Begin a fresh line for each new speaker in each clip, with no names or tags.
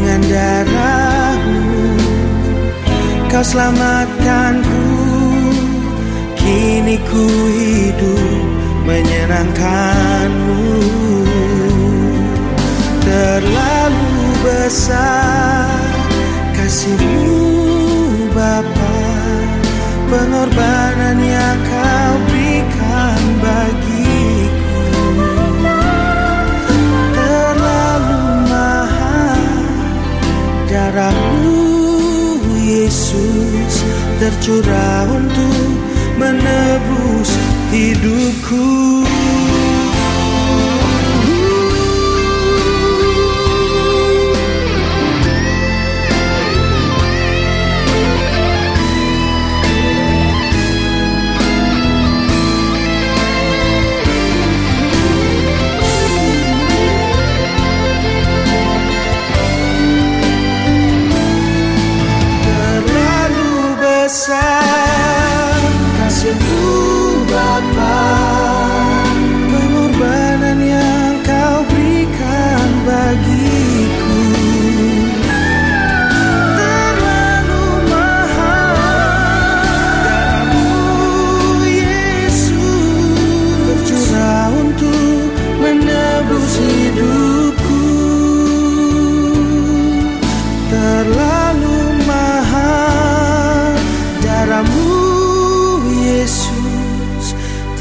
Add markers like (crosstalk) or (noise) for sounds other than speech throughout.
Dengan darahmu. Kau selamatkanku. Kini ku hidup menyenangkanmu. Terlalu besar kasihmu Bapa Pengorbanan yang kau darahmu Yesus tercurah untuk menebus hidupku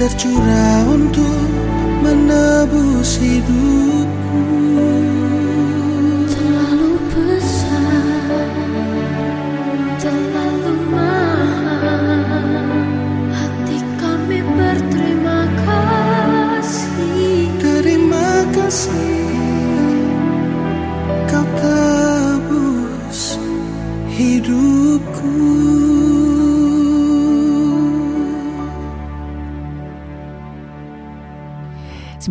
tercurah untuk menebus hidupku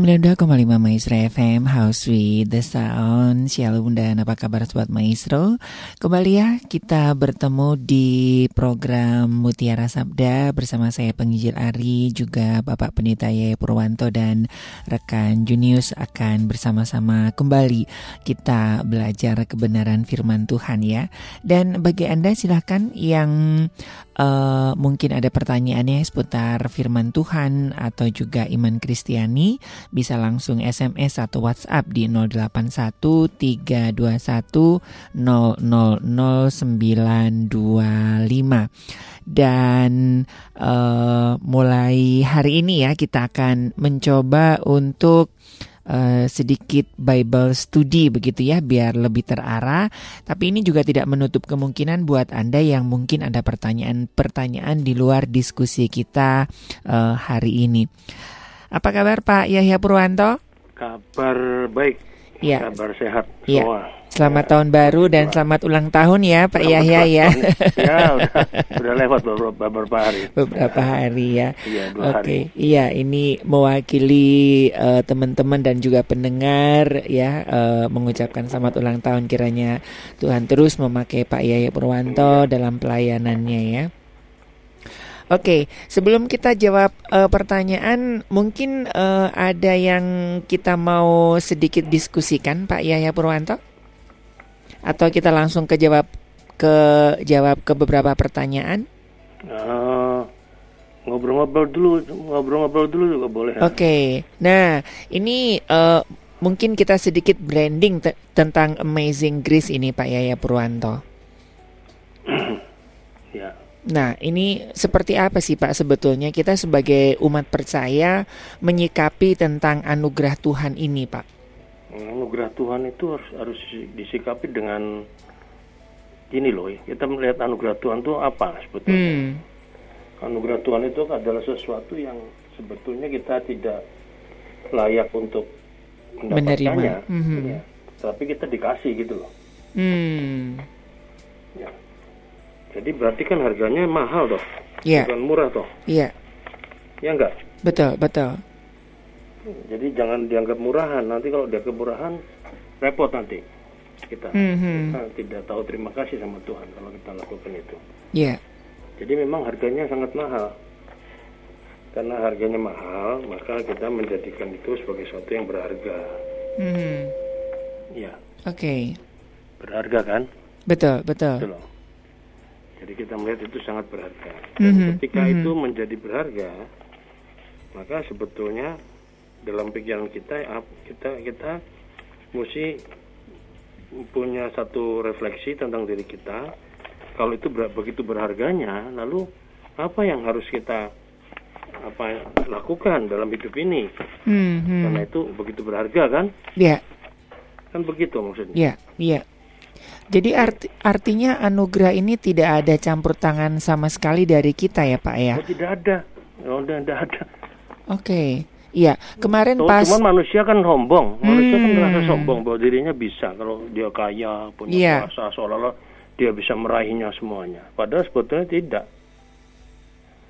92,5 Maestro FM House with the Sound. Shalom dan apa kabar Sobat Maestro? Kembali ya kita bertemu di program Mutiara Sabda. Bersama saya penginjil Ari Juga Bapak Pendeta Yaya Purwanto Dan rekan Junius akan bersama-sama kembali Kita belajar kebenaran firman Tuhan ya. Dan bagi Anda silahkan yang eh, mungkin ada pertanyaannya seputar firman Tuhan Atau juga iman Kristiani bisa langsung SMS atau WhatsApp di 081 321 000925 dan eh, mulai hari ini ya kita akan mencoba untuk eh, sedikit Bible study begitu ya biar lebih terarah. Tapi ini juga tidak menutup kemungkinan buat Anda yang mungkin ada pertanyaan-pertanyaan di luar diskusi kita eh, hari ini. Apa kabar Pak Yahya Purwanto?
Kabar baik,
Ya,
kabar sehat semua.
selamat tahun baru dan selamat ulang tahun ya Pak
Selamat
Yahya ya.
ya, udah, (laughs) udah lewat beberapa, beberapa hari.
Beberapa hari ya.
Iya, dua
Oke,
hari.
iya ini mewakili eh, teman-teman dan juga pendengar ya eh, mengucapkan selamat ulang tahun kiranya Tuhan terus memakai Pak Yahya Purwanto dalam pelayanannya ya. Oke, sebelum kita jawab eh, pertanyaan, mungkin eh, ada yang kita mau sedikit diskusikan, Pak Yahya Purwanto, atau kita langsung ke jawab ke jawab ke beberapa pertanyaan.
Eh, ngobrol-ngobrol dulu, ngobrol-ngobrol dulu juga boleh.
Oke, nah ini eh, mungkin kita sedikit branding te- tentang Amazing Grace ini, Pak Yahya Purwanto. (clears throat) Nah, ini seperti apa sih Pak sebetulnya kita sebagai umat percaya menyikapi tentang anugerah Tuhan ini, Pak?
Anugerah Tuhan itu harus, harus disikapi dengan gini loh, ya. kita melihat anugerah Tuhan itu apa sebetulnya.
Hmm,
Anugerah Tuhan itu adalah sesuatu yang sebetulnya kita tidak layak untuk mendapatkannya.
Menerima. Mhm.
Ya. Tapi kita dikasih gitu loh.
hmm,
Ya. Jadi berarti kan harganya mahal toh,
ya,
bukan murah toh.
ya,
Ya enggak?
betul, betul.
Jadi jangan dianggap murahan. Nanti kalau dianggap murahan, repot nanti kita.
Mhm.
Kita tidak tahu terima kasih sama Tuhan kalau kita lakukan itu.
Ya,
Jadi memang harganya sangat mahal. Karena harganya mahal, maka kita menjadikan itu sebagai sesuatu yang berharga.
mhm.
Ya,
oke,
berharga kan?
betul,
Itu
betul.
Jadi kita melihat itu sangat berharga. Dan
Mhm,
ketika
mhm.
itu menjadi berharga, maka sebetulnya dalam pikiran kita kita kita mesti punya satu refleksi tentang diri kita. Kalau itu ber- begitu berharganya, lalu apa yang harus kita apa lakukan dalam hidup ini?
Mhm.
Karena itu begitu berharga kan?
Ya,
Kan begitu maksudnya.
ya, ya. Jadi arti, artinya anugerah ini tidak ada campur tangan sama sekali dari kita ya, Pak ya.
Oh, tidak ada. Oh, tidak ada.
Oke. Iya, kemarin
Tuh,
pas
cuman manusia kan sombong. Manusia kan
Hmm.
merasa sombong bahwa dirinya bisa kalau dia kaya, punya
Iya.
kuasa seolah-olah dia bisa meraihnya semuanya. Padahal sebetulnya tidak.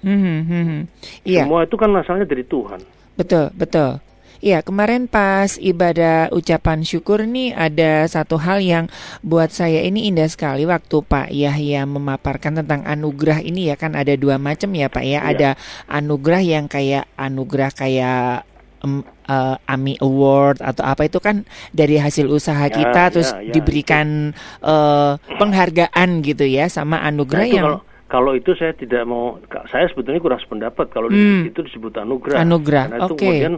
Mhm, mhm. Iya,
Semua itu kan asalnya dari Tuhan.
betul, betul. Iya, kemarin pas ibadah ucapan syukur nih ada satu hal yang buat saya ini indah sekali waktu Pak Yahya memaparkan tentang anugerah ini ya kan ada dua macam ya Pak ya.
Iya.
Ada anugerah yang kayak anugerah kayak em, eh, AMI Award atau apa itu kan dari hasil usaha
Ya,
kita
ya,
terus
ya,
diberikan eh, penghargaan gitu ya sama
Nah,
anugerah
itu
yang
kalau kalau itu saya tidak mau saya sebetulnya kurang sependapat kalau
Hmm.
itu disebut anugerah.
Anugerah,
Karena itu
oke.
kemudian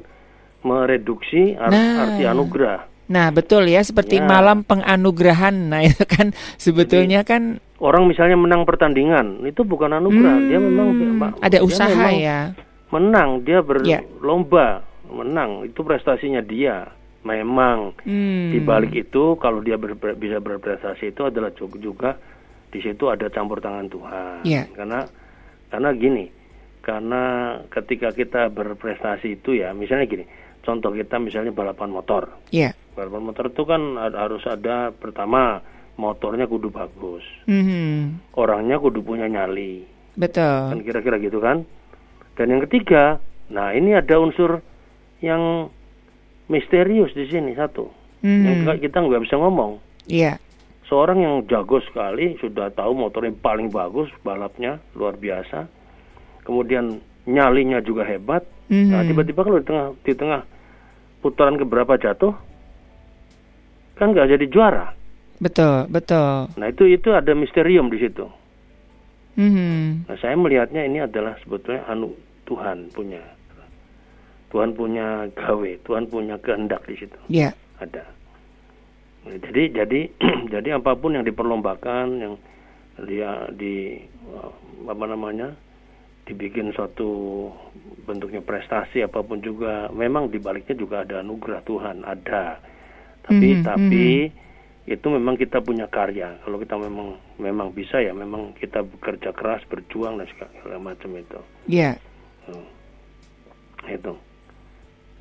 mereduksi
Nah.
arti anugerah.
Nah, betul ya, seperti
Ya.
malam penganugerahan. (laughs) Nah, itu kan sebetulnya kan
Orang misalnya menang pertandingan, itu bukan anugerah, dia memang
hmm, ada
dia
usaha
memang
ya.
menang dia
Ya.
berlomba menang itu prestasinya dia memang
Hmm.
di balik itu kalau dia ber- bisa berprestasi itu adalah ju- juga di situ ada campur tangan Tuhan
Ya.
karena karena gini karena ketika kita berprestasi itu ya misalnya gini contoh kita misalnya balapan motor
Ya.
balapan motor itu kan harus ada pertama motornya kudu bagus
Mhm.
orangnya kudu punya nyali kan
Betul.
kira-kira gitu kan dan yang ketiga nah ini ada unsur yang misterius di sini satu yang
Mhm.
kita- kita nggak bisa ngomong
Iya.
seorang yang jago sekali sudah tahu motornya paling bagus balapnya luar biasa kemudian nyalinya juga hebat nah
Mhm.
tiba-tiba kalau di tengah di tengah putaran keberapa jatuh kan nggak jadi juara
Betul, betul.
nah itu itu ada misterium di situ
Mhm.
Nah, saya melihatnya ini adalah sebetulnya anu Tuhan punya. Tuhan punya gawe, Tuhan punya kehendak di situ.
Ya.
Ada. Nah, jadi jadi (clears throat) jadi apa pun yang diperlombakan yang dia di uh, apa namanya? Dibikin suatu bentuknya prestasi apa pun juga memang di baliknya juga ada anugerah Tuhan, ada. Tapi
Mhm,
tapi itu memang kita punya karya. Kalau kita memang memang bisa ya memang kita bekerja keras, berjuang dan segala macam itu.
Ya.
Hmm. Itu.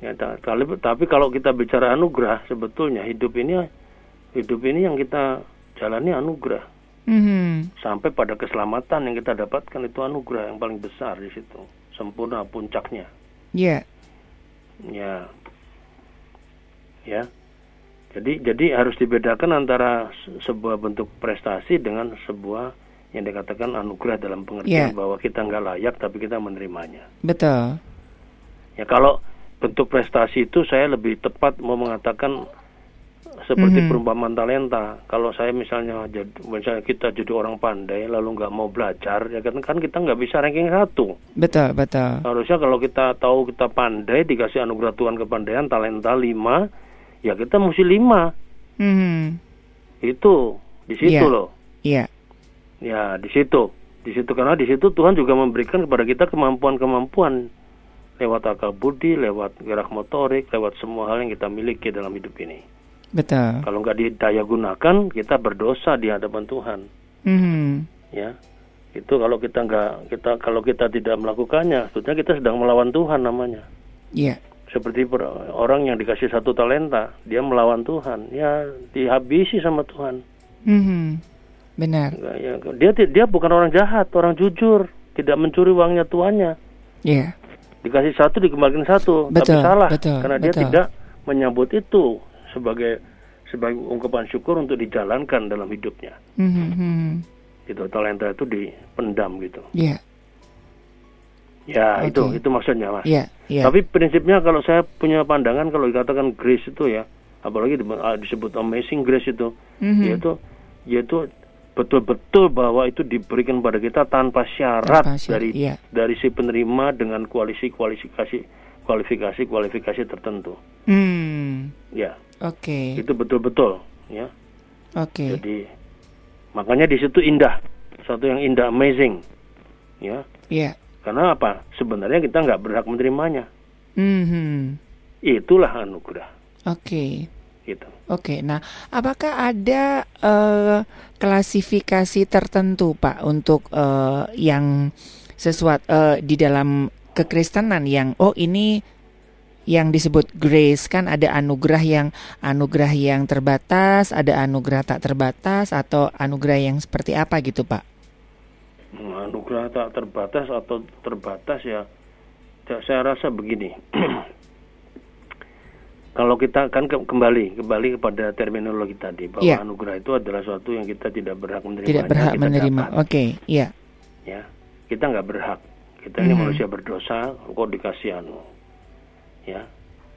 Ya, ta- tapi, tapi kalau kita bicara anugerah, sebetulnya hidup ini hidup ini yang kita jalani anugerah.
Mhm.
Sampai pada keselamatan yang kita dapatkan itu anugerah yang paling besar di situ. Sempurna puncaknya.
Ya.
Ya. Ya. Jadi jadi harus dibedakan antara se- sebuah bentuk prestasi dengan sebuah yang dikatakan anugerah dalam pengertian
Ya.
bahwa kita nggak layak tapi kita menerimanya.
Betul.
Ya kalau bentuk prestasi itu saya lebih tepat mau mengatakan seperti
Mhm.
perumpamaan talenta. Kalau saya misalnya jadi, misalnya kita jadi orang pandai lalu nggak mau belajar, ya kan kan kita nggak bisa ranking satu.
Betul, betul.
Harusnya kalau kita tahu kita pandai dikasih anugerah Tuhan kepandaian talenta lima, ya kita mesti lima.
Mhm.
Itu di situ
Iya.
loh.
Iya.
Ya di situ, di situ karena di situ Tuhan juga memberikan kepada kita kemampuan-kemampuan lewat akal budi, lewat gerak motorik, lewat semua hal yang kita miliki dalam hidup ini.
Betul.
Kalau nggak didaya gunakan, kita berdosa di hadapan Tuhan.
Mhm.
Ya, itu kalau kita nggak kita kalau kita tidak melakukannya, sebetulnya kita sedang melawan Tuhan namanya.
Iya.
Seperti per- orang yang dikasih satu talenta, dia melawan Tuhan, ya dihabisi sama Tuhan.
Mhm. Benar.
Ya, dia dia bukan orang jahat, orang jujur, tidak mencuri uangnya tuannya.
Iya.
Dikasih satu dikembalikan satu,
Betul,
tapi salah
betul,
karena dia
betul.
tidak menyambut itu sebagai sebagai ungkapan syukur untuk dijalankan dalam hidupnya.
Mhm. mhm.
Gitu, talenta itu dipendam gitu.
Iya.
Ya,
Oke.
itu itu maksudnya, Mas.
Iya. Iya.
Tapi prinsipnya kalau saya punya pandangan kalau dikatakan grace itu ya, apalagi ah, disebut amazing grace itu,
Mhm.
yaitu yaitu betul-betul bahwa itu diberikan pada kita tanpa syarat,
Tanpa syarat,
dari
iya.
dari si penerima dengan kualisi kualifikasi kualifikasi kualifikasi tertentu.
Hmm.
Ya,
Oke.
itu betul-betul ya.
Oke.
Jadi makanya di situ indah, satu yang indah amazing. Ya.
Iya.
Karena apa? Sebenarnya kita nggak berhak menerimanya.
Mhm.
Itulah anugerah.
Oke.
Gitu.
Oke, nah apakah ada eh, klasifikasi tertentu Pak untuk eh, yang sesuatu eh, di dalam kekristenan yang oh ini yang disebut grace kan ada anugerah yang anugerah yang terbatas, ada anugerah tak terbatas atau anugerah yang seperti apa gitu Pak?
Hmm, Anugerah tak terbatas atau terbatas ya. ya, Saya rasa begini. (clears throat) Kalau kita kan ke- kembali kembali kepada terminologi tadi bahwa
Iya.
anugerah itu adalah suatu yang kita tidak berhak menerimanya.
Tidak berhak
kita
menerima. Oke, iya.
ya kita nggak berhak kita ini
Mhm.
manusia berdosa kok dikasih anu ya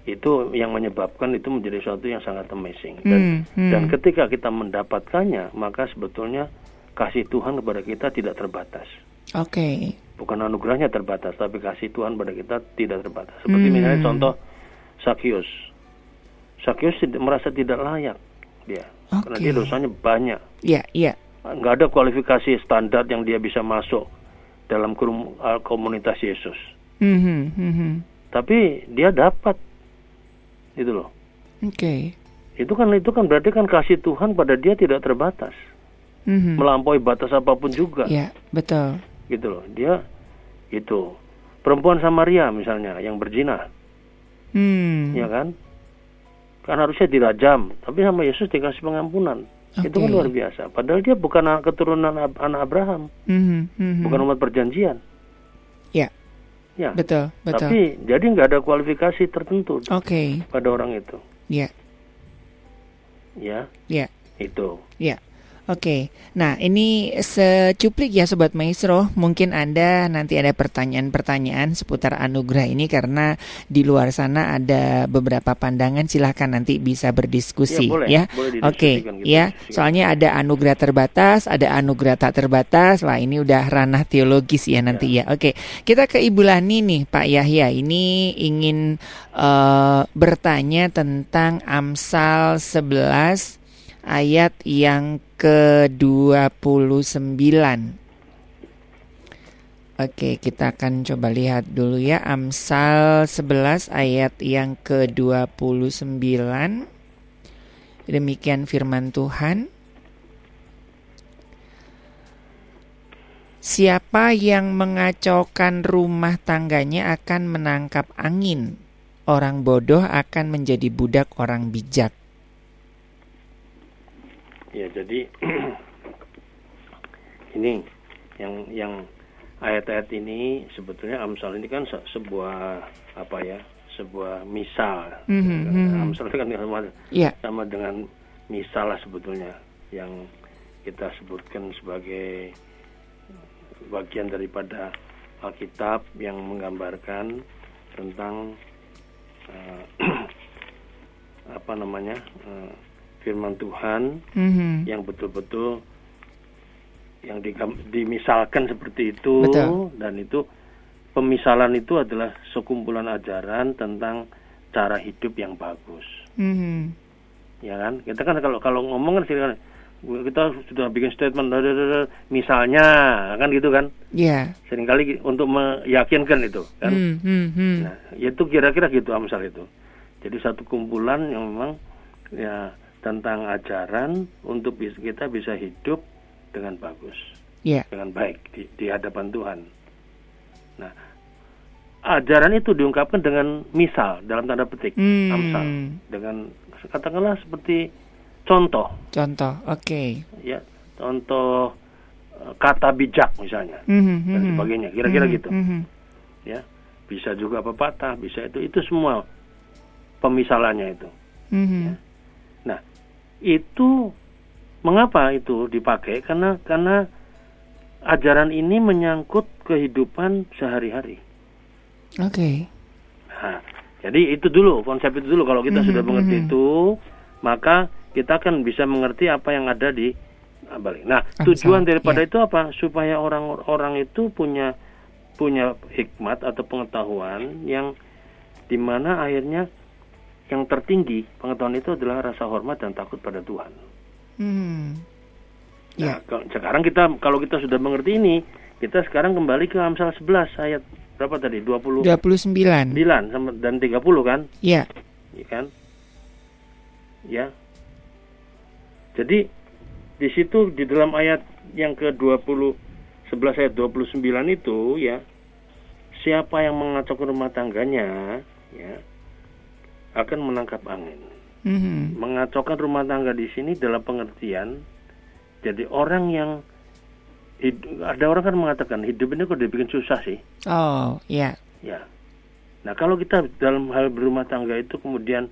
itu yang menyebabkan itu menjadi suatu yang sangat amazing dan
Hmm, hmm.
dan ketika kita mendapatkannya maka sebetulnya kasih Tuhan kepada kita tidak terbatas
Oke.
bukan anugerahnya terbatas tapi kasih Tuhan pada kita tidak terbatas seperti
Hmm.
misalnya contoh Sakyus Sakyus merasa tidak layak dia karena
Oke.
dia dosanya banyak
Iya, iya.
nggak ada kualifikasi standar yang dia bisa masuk dalam uh, komunitas Yesus.
Mhm, mhm.
Tapi dia dapat, itu loh.
Oke.
Itu kan itu kan berarti kan kasih Tuhan pada dia tidak terbatas,
Mhm.
melampaui batas apa pun juga,
Iya, betul.
gitu loh. Dia itu perempuan Samaria misalnya yang berzina,
Hmm.
ya kan? Kan harusnya dirajam, tapi sama Yesus dikasih pengampunan. Itu kan luar biasa. Padahal dia bukan keturunan anak Abraham,
Mhm, mhm.
bukan umat perjanjian.
Ya, betul, betul.
Tapi jadi nggak ada kualifikasi tertentu
Oke,
pada orang itu,
ya,
ya
ya,
itu.
ya. Oke, nah ini secuplik ya Sobat Maestro, mungkin Anda nanti ada pertanyaan-pertanyaan seputar anugerah ini karena di luar sana ada beberapa pandangan. Silahkan nanti bisa berdiskusi
Ya, boleh,
ya.
boleh
Oke,
gitu,
ya, soalnya ada anugerah terbatas, ada anugerah tak terbatas, lah ini udah ranah teologis ya nanti ya. Oke, kita ke Ibu Lani nih Pak Yahya, ini ingin eh, bertanya tentang Amsal 11 ayat yang ke-29. Oke, kita akan coba lihat dulu ya Amsal 11 ayat yang ke-29. Demikian firman Tuhan. Siapa yang mengacaukan rumah tangganya akan menangkap angin. Orang bodoh akan menjadi budak orang bijak.
Ya jadi (clears throat) ini yang yang ayat-ayat ini sebetulnya Amsal ini kan se- sebuah apa ya sebuah misal.
Mhm, mhm.
Amsal itu kan sama,
Ya,
sama dengan misal lah sebetulnya yang kita sebutkan sebagai bagian daripada Alkitab yang menggambarkan tentang eh, (clears throat) apa namanya eh, firman Tuhan
Mhm.
yang betul-betul yang digam- dimisalkan seperti itu
Betul.
dan itu pemisalan itu adalah sekumpulan ajaran tentang cara hidup yang bagus
Mhm.
ya kan kita kan kalau kalau ngomong kan sering kita sudah bikin statement misalnya kan gitu kan
Ya.
sering kali untuk meyakinkan itu kan
hmm, hmm.
Nah, itu kira-kira gitu Amsal itu. Jadi satu kumpulan yang memang ya tentang ajaran untuk kita bisa hidup dengan bagus,
Ya.
dengan baik di, di hadapan Tuhan. Nah, ajaran itu diungkapkan dengan misal dalam tanda petik
Hmm.
Amsal dengan katakanlah seperti contoh
Contoh. Oke.
ya contoh eh, kata bijak misalnya
Mhm,
dan
mhm.
sebagainya kira-kira
Mhm,
gitu
mhm.
ya bisa juga pepatah bisa itu itu semua pemisalannya itu
Mhm.
nah itu mengapa itu dipakai karena karena ajaran ini menyangkut kehidupan sehari-hari
Oke.
nah, jadi itu dulu konsep itu dulu kalau kita
Mhm,
sudah mengerti
mhm.
itu maka kita akan bisa mengerti apa yang ada di ah, balik nah
Amsal,
tujuan daripada
ya.
itu apa supaya orang-orang itu punya punya hikmat atau pengetahuan yang di mana akhirnya yang tertinggi pengetahuan itu adalah rasa hormat dan takut pada Tuhan.
Hmm.
Nah,
Ya.
sekarang kita kalau kita sudah mengerti ini, kita sekarang kembali ke Amsal 11 ayat berapa tadi? 29
29.
sama dan 30 kan?
Ya.
Ya kan? Ya. Jadi di situ di dalam ayat yang ke-20 11 ayat 29 itu ya siapa yang mengacaukan rumah tangganya ya akan menangkap angin.
Mhm.
Mengacaukan rumah tangga di sini dalam pengertian jadi orang yang ada orang kan mengatakan hidup ini kok dibikin susah sih.
Oh, ya.
Ya. Nah, kalau kita dalam hal berumah tangga itu kemudian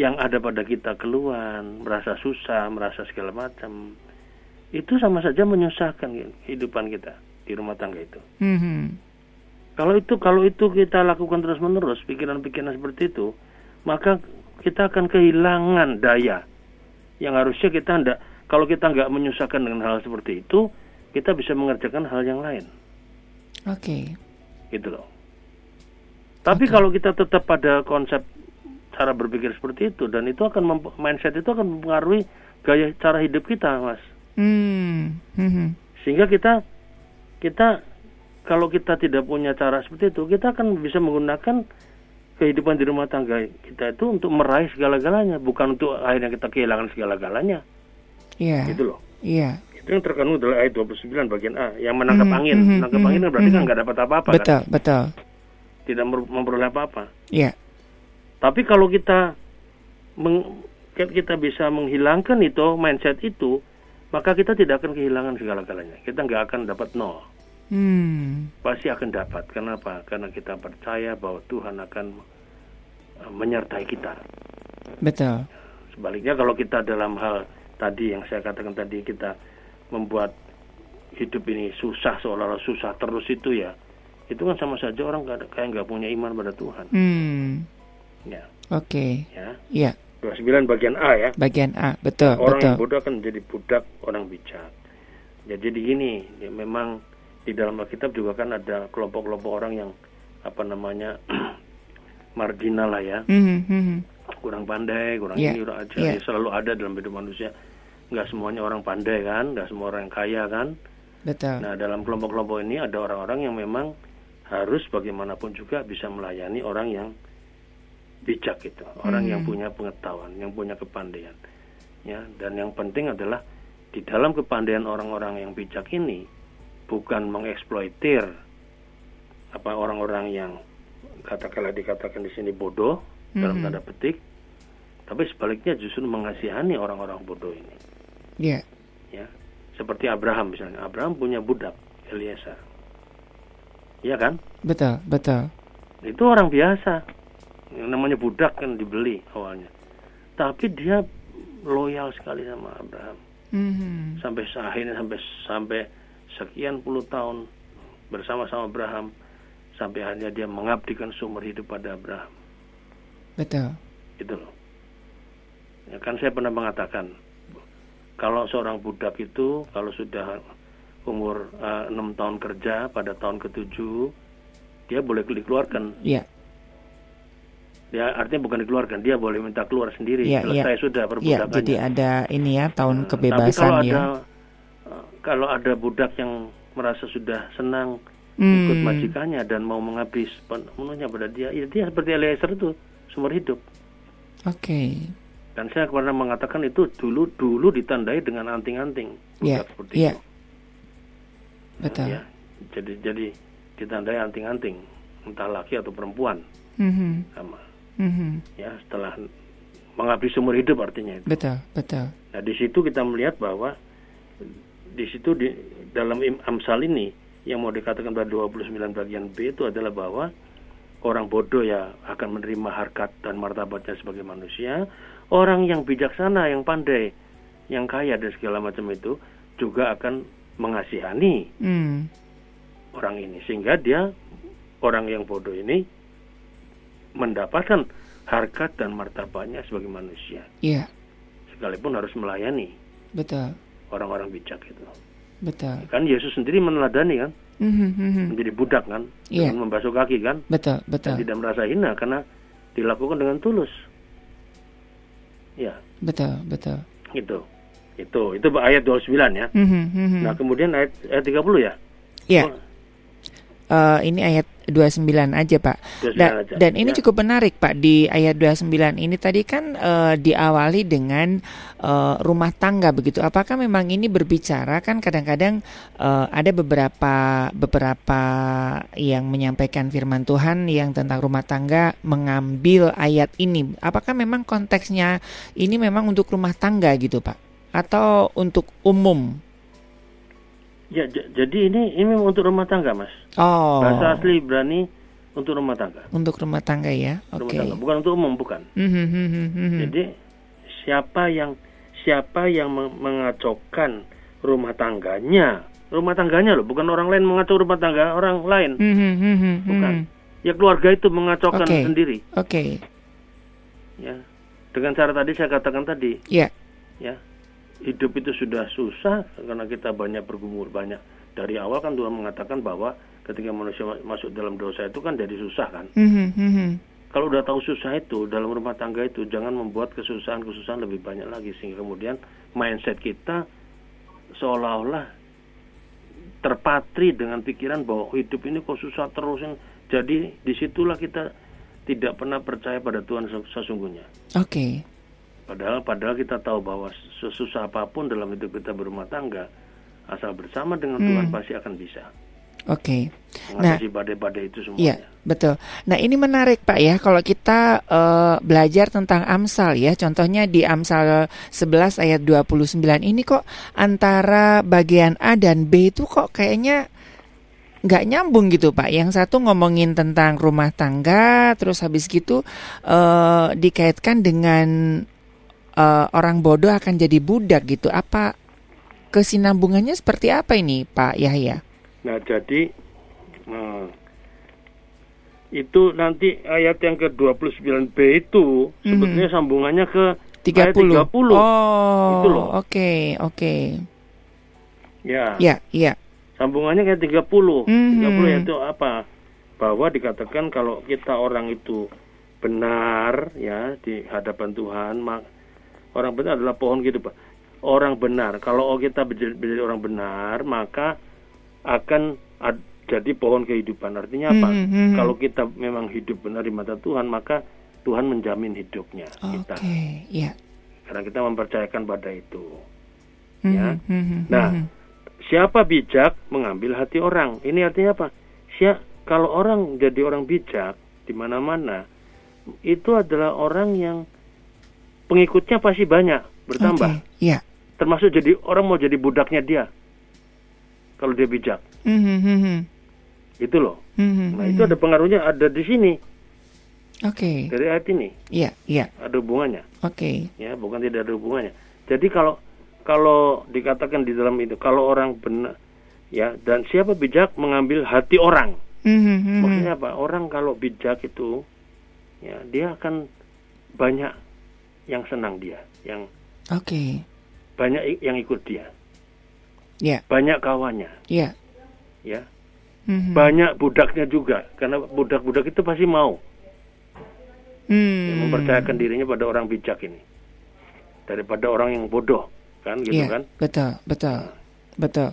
yang ada pada kita keluhan, merasa susah, merasa segala macam, itu sama saja menyusahkan kehidupan kita di rumah tangga itu.
Mhm.
Kalau itu kalau itu kita lakukan terus-menerus pikiran-pikiran seperti itu, maka kita akan kehilangan daya yang harusnya kita ndak kalau kita nggak menyusahkan dengan hal seperti itu, kita bisa mengerjakan hal yang lain.
Oke.
gitu loh. Tapi kalau kita tetap pada konsep cara berpikir seperti itu dan itu akan mindset itu akan mempengaruhi gaya cara hidup kita, Mas.
Hmm. Mhm.
Sehingga kita kita kalau kita tidak punya cara seperti itu, kita akan bisa menggunakan kehidupan di rumah tangga kita itu untuk meraih segala-galanya, bukan untuk akhirnya kita kehilangan segala-galanya.
Iya.
Gitu loh.
Iya.
Itu yang terkandung dalam ayat 29 bagian A, yang menangkap
Mhm,
angin.
mhm,
menangkap
mhm,
angin kan berarti kan
mhm.
nggak dapat apa-apa kan?
Betul, betul.
Tidak memperoleh apa-apa.
Iya.
Tapi kalau kita meng- kita bisa menghilangkan itu mindset itu, maka kita tidak akan kehilangan segala-galanya. Kita nggak akan dapat nol.
Hmm.
Pasti akan dapat. Kenapa? Karena kita percaya bahwa Tuhan akan eh, menyertai kita.
Betul.
Sebaliknya kalau kita dalam hal tadi yang saya katakan tadi kita membuat hidup ini susah seolah-olah susah terus itu ya, itu kan sama saja orang kayak nggak punya iman pada Tuhan.
Hmm.
Ya,
Oke.
ya.
Iya.
29 bagian A ya.
Bagian A. Betul,
orang
betul.
yang bodoh akan menjadi budak orang bijak. Ya, jadi gini, ya, memang di dalam Alkitab juga kan ada kelompok-kelompok orang yang apa namanya (clears throat) marginal lah ya,
Mhm, mhm.
kurang pandai, kurang
Iya,
ini, kurang aja.
iya.
Ya, selalu ada dalam hidup manusia. Nggak semuanya orang pandai kan, nggak semua orang yang kaya kan.
Betul.
Nah, dalam kelompok-kelompok ini ada orang-orang yang memang harus bagaimanapun juga bisa melayani orang yang bijak itu, orang yang
Hmm.
punya pengetahuan, yang punya kepandaian. Ya, dan yang penting adalah di dalam kepandaian orang-orang yang bijak ini bukan mengeksploitir apa orang-orang yang katakanlah dikatakan di sini bodoh dalam
Mhm.
tanda petik, tapi sebaliknya justru mengasihani orang-orang bodoh ini
Iya.
ya seperti Abraham misalnya Abraham punya budak Eliezer Iya kan
Betul, betul.
itu orang biasa yang namanya budak kan dibeli awalnya tapi dia loyal sekali sama Abraham
Mhm.
sampai akhirnya sampai sampai sekian puluh tahun bersama-sama Abraham sampai akhirnya dia mengabdikan seumur hidup pada Abraham.
Betul.
Itu loh. Ya kan saya pernah mengatakan kalau seorang budak itu kalau sudah umur eh, enam tahun kerja pada tahun ketujuh dia boleh dikeluarkan.
Iya.
Ya artinya bukan dikeluarkan, dia boleh minta keluar sendiri.
Iya,
Selesai
iya.
sudah
Iya,
perbudakannya.
jadi ada ini ya tahun
Tapi
kebebasan
kalau
ya.
ada kalau ada budak yang merasa sudah senang
Hmm.
ikut majikannya dan mau menghabis penuhnya pada dia, ya dia seperti Eliezer itu seumur hidup.
Oke.
Dan saya pernah mengatakan itu dulu dulu ditandai dengan anting-anting budak seperti
iya.
itu.
Betul.
Ya, jadi jadi ditandai anting-anting entah laki atau perempuan
Mhm,
sama
mhm.
ya setelah menghabis seumur hidup artinya itu.
Betul, betul.
Nah di situ kita melihat bahwa di situ di dalam Amsal ini yang mau dikatakan pada 29 bagian B itu adalah bahwa orang bodoh ya akan menerima harkat dan martabatnya sebagai manusia, orang yang bijaksana, yang pandai, yang kaya dan segala macam itu juga akan mengasihani
Hmm.
orang ini. Sehingga dia orang yang bodoh ini mendapatkan harkat dan martabatnya sebagai manusia.
Iya,
sekalipun harus melayani.
Betul,
orang-orang bijak itu.
betul.
Kan Yesus sendiri meneladani kan,
Mhm, mhm.
menjadi budak kan,
Iya.
dengan membasuh kaki kan,
Betul,
dan
betul,
tidak merasa hina karena dilakukan dengan tulus. Ya,
betul, betul.
itu. Itu, itu ayat 29 ya.
Mhm, mhm.
Nah, kemudian ayat, ayat 30 ya.
Iya,
Oh,
eh, ini ayat 29 aja Pak.
29
Da-
aja.
dan ini
Ya.
cukup menarik Pak di ayat 29 ini tadi kan eh, diawali dengan eh, rumah tangga begitu. Apakah memang ini berbicara kan kadang-kadang eh, ada beberapa beberapa yang menyampaikan firman Tuhan yang tentang rumah tangga mengambil ayat ini. Apakah memang konteksnya ini memang untuk rumah tangga gitu Pak? Atau untuk umum?
Ya, jadi ini ini untuk rumah tangga, Mas.
Oh,
Bahasa asli Ibrani untuk rumah tangga.
untuk rumah tangga ya.
Rumah
Oke.
tangga, bukan untuk umum, bukan.
Mhm, mhm, mhm.
Jadi siapa yang siapa yang meng- mengacaukan rumah tangganya, rumah tangganya loh, bukan orang lain mengacau rumah tangga orang lain, bukan. Ya keluarga itu mengacaukan
Oke.
sendiri,
Oke,
ya. Dengan cara tadi saya katakan tadi,
ya,
ya. Hidup itu sudah susah karena kita banyak bergumul banyak. Dari awal kan Tuhan mengatakan bahwa ketika manusia ma- masuk dalam dosa itu kan jadi susah kan.
Mhm, mhm.
Kalau udah tahu susah itu dalam rumah tangga itu jangan membuat kesusahan-kesusahan lebih banyak lagi sehingga kemudian mindset kita seolah-olah terpatri dengan pikiran bahwa hidup ini kok susah terus. Jadi di situlah kita tidak pernah percaya pada Tuhan ses- sesungguhnya.
oke,
Padahal padahal kita tahu bahwa sesusah apa pun dalam hidup kita berumah tangga asal bersama dengan Tuhan
Hmm.
pasti akan bisa
oke. Nah,
mengatasi badai-badai itu
iya,
semuanya.
betul. Nah, ini menarik Pak ya kalau kita eh, belajar tentang Amsal ya. Contohnya di Amsal 11 ayat 29 ini kok antara bagian A dan B itu kok kayaknya nggak nyambung gitu Pak. Yang satu ngomongin tentang rumah tangga, terus habis gitu eh, dikaitkan dengan eh, orang bodoh akan jadi budak gitu. Apa kesinambungannya seperti apa ini Pak Yahya?
Nah, jadi eh, itu nanti ayat yang ke-29B itu
Mhm.
sebetulnya sambungannya ke
30.
ayat 30.
Oh,
Itu loh.
Oke, oke.
Ya,
Ya, ya.
sambungannya kayak 30.
Mhm.
30 yaitu apa? Bahwa dikatakan kalau kita orang itu benar ya di hadapan Tuhan, mak orang benar adalah pohon gitu, Pak. Orang benar. Kalau kita menjadi orang benar, maka akan ad- jadi pohon kehidupan. Artinya apa?
Mhm, mhm.
Kalau kita memang hidup benar di mata Tuhan, maka Tuhan menjamin hidupnya
Oke,
kita.
ya.
Karena kita mempercayakan pada itu.
Mhm,
Ya.
mhm,
Nah,
mhm.
siapa bijak mengambil hati orang. Ini artinya apa? Sia kalau orang jadi orang bijak di mana-mana, itu adalah orang yang pengikutnya pasti banyak bertambah.
Oke, ya.
Termasuk jadi orang mau jadi budaknya dia. Kalau dia bijak,
Mhm, mhm,
itu loh.
mhm,
Nah, itu ada pengaruhnya ada di sini
Oke,
dari ayat ini.
ya, ya.
Ada hubungannya,
Oke.
ya, bukan tidak ada hubungannya. Jadi kalau kalau dikatakan di dalam itu, kalau orang benar Ya, dan siapa bijak mengambil hati orang.
Mhm, mhm.
Maksudnya apa? Orang kalau bijak itu ya dia akan banyak yang senang dia, yang
Oke.
banyak i- yang ikut dia,
Ya,
banyak kawannya,
ya.
ya.
Mhm.
Banyak budaknya juga karena budak-budak itu pasti mau
Hmm.
mempercayakan dirinya pada orang bijak ini. Daripada orang yang bodoh, kan gitu
Iya,
kan?
betul, betul. Betul.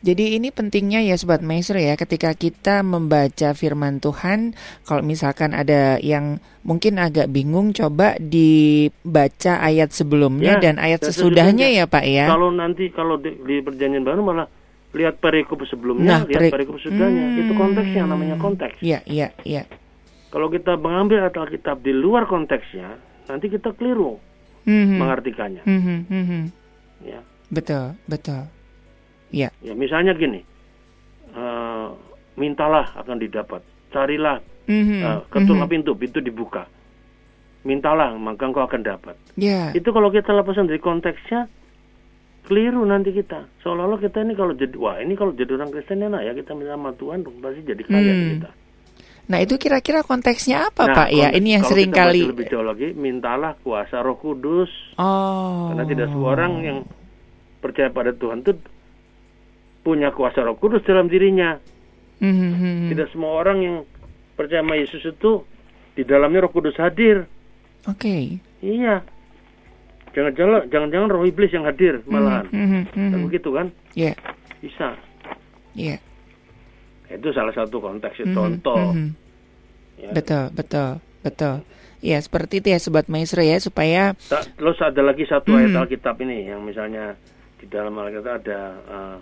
Jadi ini pentingnya ya Sobat Maestro ya ketika kita membaca firman Tuhan kalau misalkan ada yang mungkin agak bingung coba dibaca ayat sebelumnya
Ya,
dan ayat
sesudahnya
ya Pak ya.
Kalau nanti kalau di, di perjanjian baru malah lihat perikop sebelumnya,
Nah,
lihat
peri-
perikop sesudahnya. Itu konteksnya
Hmm.
namanya konteks.
Iya, iya, iya.
Kalau kita mengambil Alkitab di luar konteksnya, nanti kita keliru
Mhm.
mengartikannya.
Mhm, mhm.
Ya,
Betul, betul. Iya.
ya misalnya gini, eh, mintalah akan didapat, carilah,
Mhm,
eh, ketuklah
mhm.
pintu, pintu dibuka, mintalah maka engkau akan dapat.
Ya.
Itu kalau kita lepaskan dari konteksnya, keliru nanti kita. Seolah-olah kita ini kalau jadi, wah ini kalau jadi orang Kristen enak ya kita minta sama Tuhan pasti jadi kaya
Hmm.
kita.
Nah, itu kira-kira konteksnya apa
Nah,
Pak ya? Ini yang
kalau
sering kali
lebih jauh lagi, mintalah kuasa Roh Kudus.
Oh.
Karena tidak semua orang yang percaya pada Tuhan itu punya kuasa Roh Kudus dalam dirinya.
Mhm, mhm.
Tidak semua orang yang percaya sama Yesus itu di dalamnya Roh Kudus hadir.
Oke.
Iya. Jangan-jangan jangan-jangan roh iblis yang hadir malahan.
Mhm, mhm.
Kan begitu kan?
Iya,
Bisa.
iya.
Itu salah satu konteks
Mhm,
contoh.
mhm.
Ya.
Betul, betul, betul. Ya, seperti itu ya Sobat Maestro ya, supaya
Terus ada lagi satu
Hmm.
ayat Alkitab ini yang misalnya di dalam Alkitab ada eh,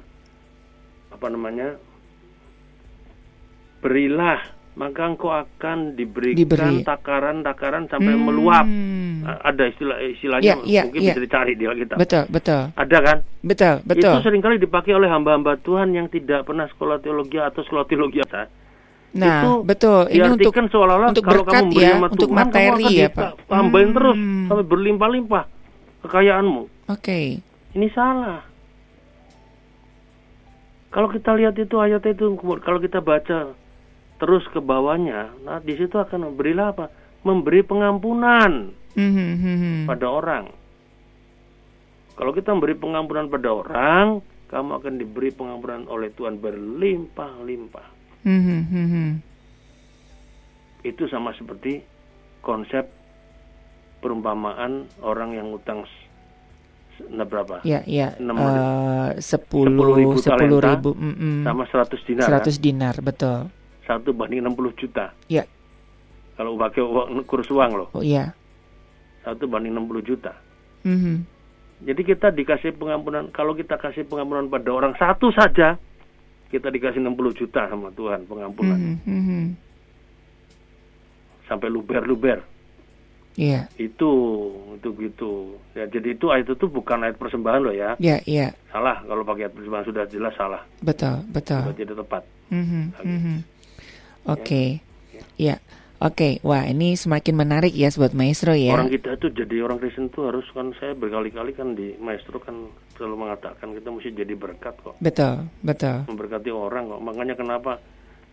apa namanya? Berilah maka engkau akan diberikan
Diberi.
takaran-takaran sampai
Hmm.
meluap. Ada istilah istilahnya
Ya, ya,
mungkin
ya.
bisa dicari di Alkitab.
betul, betul,
Ada kan?
betul, betul.
Itu sering kali dipakai oleh hamba-hamba Tuhan yang tidak pernah sekolah teologi atau sekolah teologi.
Nah,
itu
betul. Ini untuk
seolah-olah
untuk
kalau
berkat
kamu beri
ya,
sama
untuk
Tuhan,
materi
kamu akan
ya, Pak.
Tambahin terus
Hmm.
sampai berlimpah-limpah kekayaanmu.
Oke.
Ini salah. Kalau kita lihat itu ayat itu, kalau kita baca terus ke bawahnya, nah di situ akan memberilah apa? Memberi pengampunan
Mhm, mhm.
pada orang. Kalau kita memberi pengampunan pada orang, kamu akan diberi pengampunan oleh Tuhan berlimpah-limpah.
Mhm, mhm.
Itu sama seperti konsep perumpamaan orang yang utang berapa?
Ya, ya.
Enam
Eh,
ribu
sepuluh, sepuluh
talenta
ribu, mm-mm.
Sama 100 dinar. kan?
Seratus dinar, betul.
Satu banding 60 juta.
Ya,
Kalau pakai uang, kurs uang loh.
oh iya.
Satu banding 60 juta.
Mhm.
Jadi kita dikasih pengampunan. Kalau kita kasih pengampunan pada orang satu saja, kita dikasih 60 juta sama Tuhan pengampunan.
Mhm, mhm.
Sampai luber-luber.
Iya,
Itu, itu gitu. Ya, jadi itu ayat itu bukan ayat persembahan loh ya.
iya, iya.
Salah kalau pakai ayat persembahan sudah jelas salah.
Betul, betul.
Sudah tidak tepat.
Mhm,
Lagi.
mhm. Oke, ya, oke. Wah, ini semakin menarik ya, sobat maestro ya.
Orang kita itu jadi orang Kristen tuh harus kan saya berkali-kali kan di maestro kan selalu mengatakan kita mesti jadi berkat kok.
Betul, betul.
Memberkati orang kok. Makanya kenapa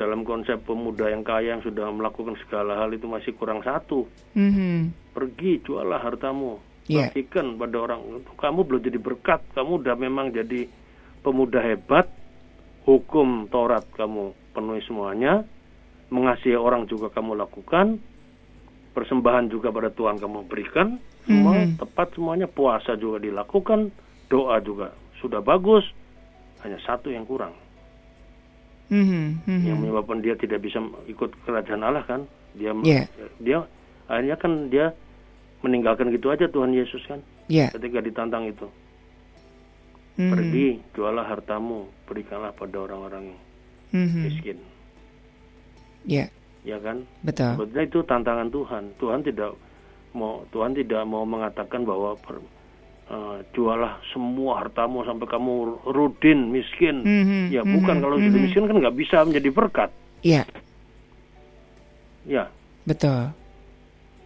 dalam konsep pemuda yang kaya yang sudah melakukan segala hal itu masih kurang satu.
Mhm.
Pergi jualah hartamu. Bagikan pada orang. Kamu belum jadi berkat. Kamu udah memang jadi pemuda hebat. Hukum Taurat kamu penuhi semuanya. Mengasihi orang juga kamu lakukan. Persembahan juga pada Tuhan kamu berikan. Semua
Mhm.
tepat semuanya. Puasa juga dilakukan. Doa juga sudah bagus. Hanya satu yang kurang.
Mhm, mhm.
Yang menyebabkan dia tidak bisa ikut kerajaan Allah kan. Dia
Iya.
dia akhirnya kan dia meninggalkan gitu aja Tuhan Yesus kan
Ya.
ketika ditantang itu.
Mhm.
Pergi, jualah hartamu, berikanlah pada orang-orang
Mhm.
miskin.
Ya,
Ya kan?
betul.
Sebetulnya itu tantangan Tuhan. Tuhan tidak mau Tuhan tidak mau mengatakan bahwa per- eh, jualah semua hartamu sampai kamu rudin miskin.
Mhm,
Ya
mhm,
bukan kalau sudah
mhm.
miskin kan nggak bisa menjadi berkat.
Ya,
Ya
betul.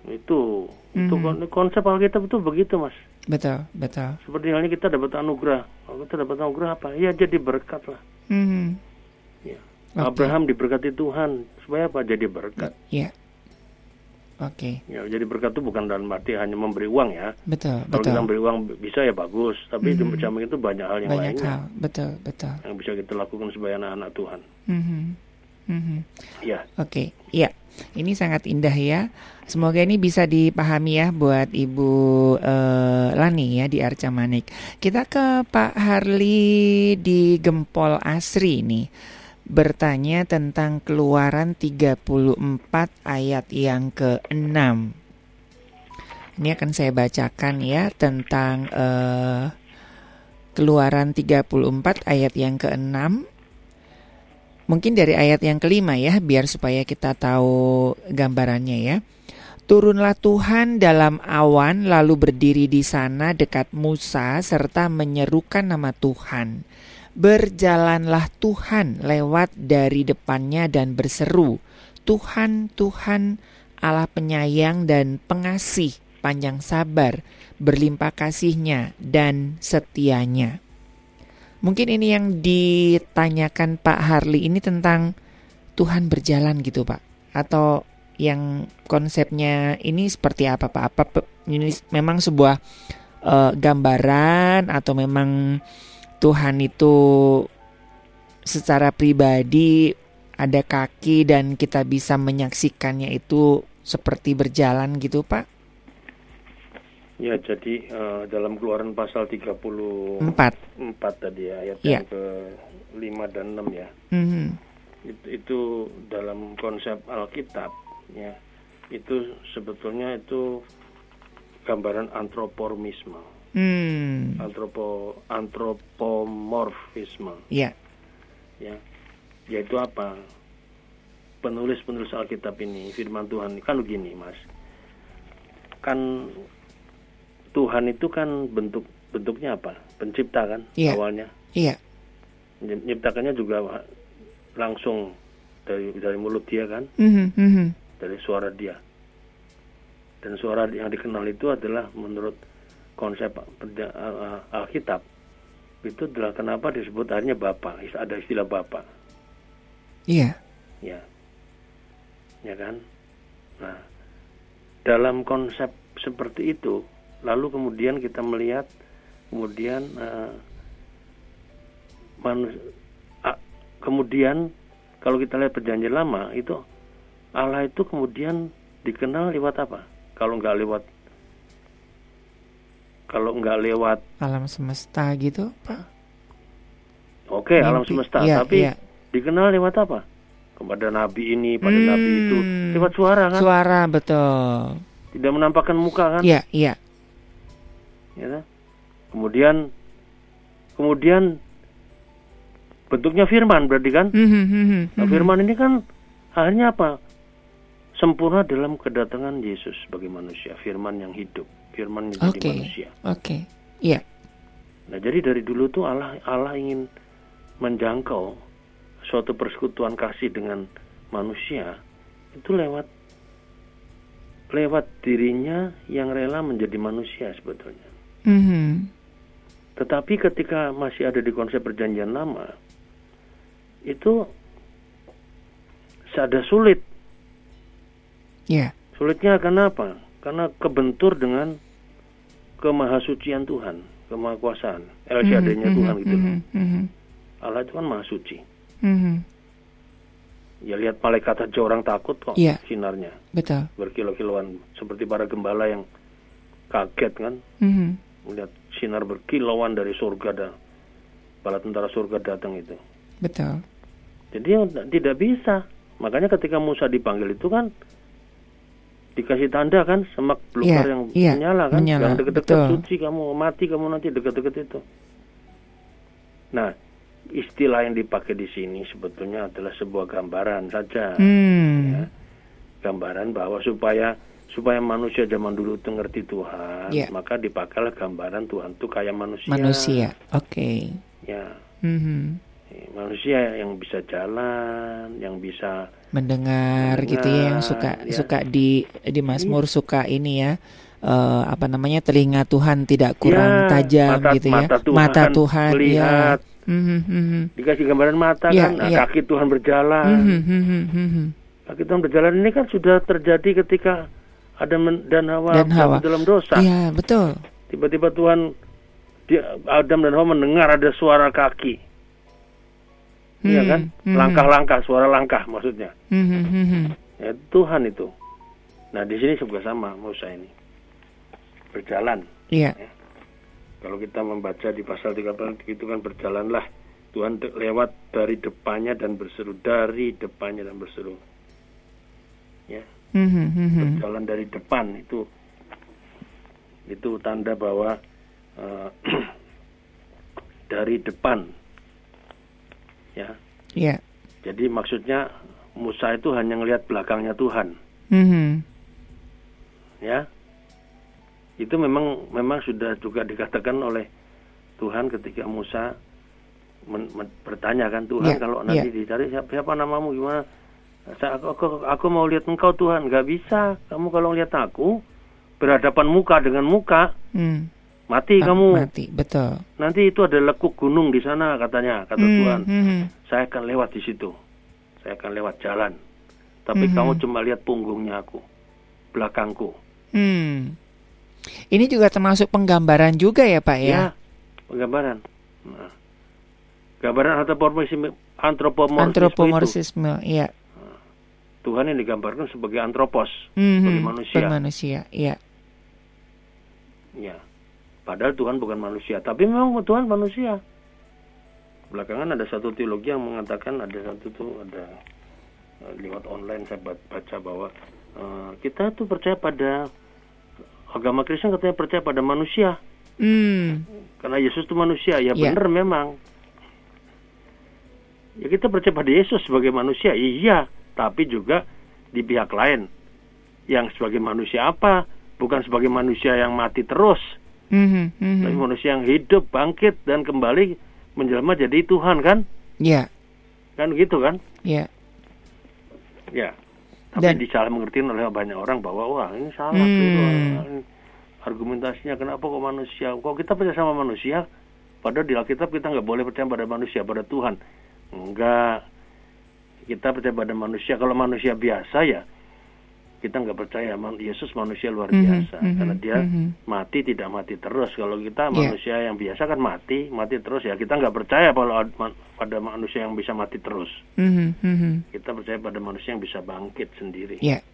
itu itu
Mhm.
kon- konsep Alkitab itu begitu mas.
Betul, betul.
Seperti halnya kita dapat anugerah. Kalau kita dapat anugerah apa? Ya jadi berkat lah.
Mhm.
Ya. Abraham diberkati Tuhan supaya apa? Jadi berkat.
Ya. Oke,
Ya, jadi berkat itu bukan dalam arti hanya memberi uang ya.
betul,
Kalau kita
betul.
memberi uang bisa ya bagus, tapi di
Mhm.
samping itu banyak hal yang
Banyak
lainnya
hal, betul, betul.
yang bisa kita lakukan sebagai anak-anak Tuhan.
Mhm. Mhm.
Ya,
Oke, iya. Ini sangat indah ya. Semoga ini bisa dipahami ya buat Ibu eh, Lani ya di Arca Manik. Kita ke Pak Harli di Gempol Asri nih. Bertanya tentang keluaran 34 ayat yang ke-6. Ini akan saya bacakan ya tentang eh, keluaran 34 ayat yang ke-6. Mungkin dari ayat yang kelima ya, biar supaya kita tahu gambarannya ya. Turunlah Tuhan dalam awan lalu berdiri di sana dekat Musa serta menyerukan nama Tuhan. Berjalanlah Tuhan lewat dari depannya dan berseru, Tuhan, Tuhan, Allah penyayang dan pengasih, panjang sabar, berlimpah kasihnya dan setianya. Mungkin ini yang ditanyakan Pak Harli ini tentang Tuhan berjalan gitu Pak Atau yang konsepnya ini seperti apa Pak? Apa ini memang sebuah eh, gambaran atau memang Tuhan itu secara pribadi ada kaki dan kita bisa menyaksikannya itu seperti berjalan gitu Pak?
ya jadi eh, dalam keluaran pasal 34
Empat.
tadi ya, ayat
Ya.
yang ke 5 dan 6 ya.
Mhm.
Itu, itu dalam konsep Alkitab ya. Itu sebetulnya itu gambaran antropormisme.
Hmm.
Antropo antropomorfisme
Ya.
ya yaitu apa penulis-penulis Alkitab ini firman Tuhan kan begini mas kan Tuhan itu kan bentuk bentuknya apa pencipta kan
Iya.
awalnya
Iya.
menciptakannya juga langsung dari dari mulut dia kan
Mhm, mhm.
dari suara dia dan suara yang dikenal itu adalah menurut konsep perja- uh, Alkitab itu adalah kenapa disebut akhirnya Bapa ada istilah Bapa.
Iya.
ya. Ya kan? Nah dalam konsep seperti itu lalu kemudian kita melihat kemudian eh, manus- a- kemudian kalau kita lihat perjanjian lama itu Allah itu kemudian dikenal lewat apa? Kalau nggak lewat kalau nggak lewat
Alam semesta gitu Pak?
oke alam
Mimpi.
semesta
Iya,
tapi
iya.
dikenal lewat apa kepada nabi ini pada nabi itu
Hmm.
lewat suara kan
Suara betul.
tidak menampakkan muka kan
Iya, iya.
ya kan? kemudian kemudian bentuknya firman berarti kan
Mhm, mhm,
nah, firman ini kan akhirnya apa sempurna dalam kedatangan Yesus sebagai manusia firman yang hidup firman yang jadi
Oke.
manusia
Oke. Iya.
nah jadi dari dulu tuh Allah Allah ingin menjangkau suatu persekutuan kasih dengan manusia itu lewat lewat dirinya yang rela menjadi manusia sebetulnya
Mhm.
Tetapi ketika masih ada di konsep perjanjian lama, itu ada sulit.
Iya.
Sulitnya karena apa? Karena kebentur dengan kemahasucian Tuhan, kemahakuasaan, LCD-nya
Mhm,
Tuhan
mhm,
gitu. loh.
mhm, mhm.
Allah itu kan maha suci.
Mhm.
Ya lihat malaikat aja orang takut kok
Iya.
sinarnya
Betul.
berkilau-kilauan seperti para gembala yang kaget kan
Mhm.
melihat sinar berkilauan dari surga dan bala tentara surga datang itu.
Betul.
Jadi tidak bisa. Makanya ketika Musa dipanggil itu kan dikasih tanda kan semak belukar
Iya,
yang
iya,
menyala kan,
menyala,
yang dekat-dekat
betul.
suci kamu mati kamu nanti dekat-dekat itu. Nah, istilah yang dipakai di sini sebetulnya adalah sebuah gambaran saja,
Hmm.
ya. gambaran bahwa supaya supaya manusia zaman dulu itu ngerti Tuhan,
Iya.
maka dipakailah gambaran Tuhan itu kayak manusia.
Manusia. Oke.
Ya,
Mhm.
eh, manusia yang bisa jalan, yang bisa
Mendengar gitu ya yang suka
Mendengar, ya.
suka di di Mazmur suka ini ya eh, apa namanya telinga Tuhan tidak kurang
Ya,
tajam
mata-
gitu ya.
mata Tuhan
mata Tuhan
melihat.
ya. Mhm, mhm.
Dikasih gambaran mata
Ya,
kan, nah,
ya.
kaki Tuhan berjalan.
Mhm, mhm, mhm.
Kaki Tuhan berjalan ini kan sudah terjadi ketika Adam dan Hawa,
Dan Hawa.
dalam dosa.
Iya, betul.
Tiba-tiba Tuhan dia, Adam dan Hawa mendengar ada suara kaki. Iya
Hmm,
kan?
mhm.
Langkah-langkah, suara langkah maksudnya.
Mhm, mhm.
Ya, Tuhan itu. Nah, di sini juga sama Musa ini. Berjalan.
Iya.
Kalau kita membaca di pasal 30 itu kan berjalanlah Tuhan lewat dari depannya dan berseru dari depannya dan berseru. Ya,
Mhm, mhm.
berjalan dari depan itu itu tanda bahwa eh, (clears throat) dari depan. Ya.
Iya.
Jadi maksudnya Musa itu hanya ngelihat belakangnya Tuhan,
Mhm.
ya. Itu memang memang sudah juga dikatakan oleh Tuhan ketika Musa men- men- bertanya kan Tuhan
Ya,
kalau nanti
ya.
dicari siapa, siapa namamu gimana? Saya, aku, aku, aku mau lihat engkau Tuhan, nggak bisa. Kamu kalau lihat aku berhadapan muka dengan muka,
Hmm.
Mati
Ah,
kamu.
Mati, betul.
Nanti itu ada lekuk gunung di sana katanya, kata
Hmm,
Tuhan.
mhm.
Saya akan lewat di situ. Saya akan lewat jalan. Tapi
Mhm.
kamu cuma lihat punggungnya aku, belakangku.
Hmm. Ini juga termasuk penggambaran juga ya, Pak ya?
Ya, penggambaran. Nah, gambaran antropomorfisme, antropomorfisme, itu.
Antropomorfisme, iya.
Tuhan yang digambarkan sebagai antropos,
Mhm,
sebagai manusia.
Bermanusia, iya.
Ya. Padahal Tuhan bukan manusia, tapi memang Tuhan manusia. Belakangan ada satu teologi yang mengatakan ada satu tuh ada eh, lewat online saya ba- baca bahwa eh, kita tuh percaya pada agama Kristen katanya percaya pada manusia
Hmm.
karena Yesus itu manusia ya
Ya.
benar memang. Ya kita percaya pada Yesus sebagai manusia iya, tapi juga di pihak lain yang sebagai manusia apa bukan sebagai manusia yang mati terus
Mhm, mhm.
tapi manusia yang hidup, bangkit dan kembali menjelma jadi Tuhan kan?
Iya,
Kan gitu kan?
iya.
Ya. Tapi
Dan-
disalah mengerti oleh banyak orang bahwa wah ini salah
Hmm.
keliru. Ini argumentasinya kenapa kok manusia? Kok kita percaya sama manusia? Padahal di Alkitab kita nggak boleh percaya pada manusia, pada Tuhan. Enggak. Kita percaya pada manusia. Kalau manusia biasa ya kita nggak percaya Yesus manusia luar
Mhm,
biasa
mhm,
karena dia
mhm.
mati tidak mati terus. Kalau kita
Iya.
manusia yang biasa kan mati, mati terus ya kita nggak percaya kalau pada manusia yang bisa mati terus.
Mhm, mhm.
Kita percaya pada manusia yang bisa bangkit sendiri,
Iya.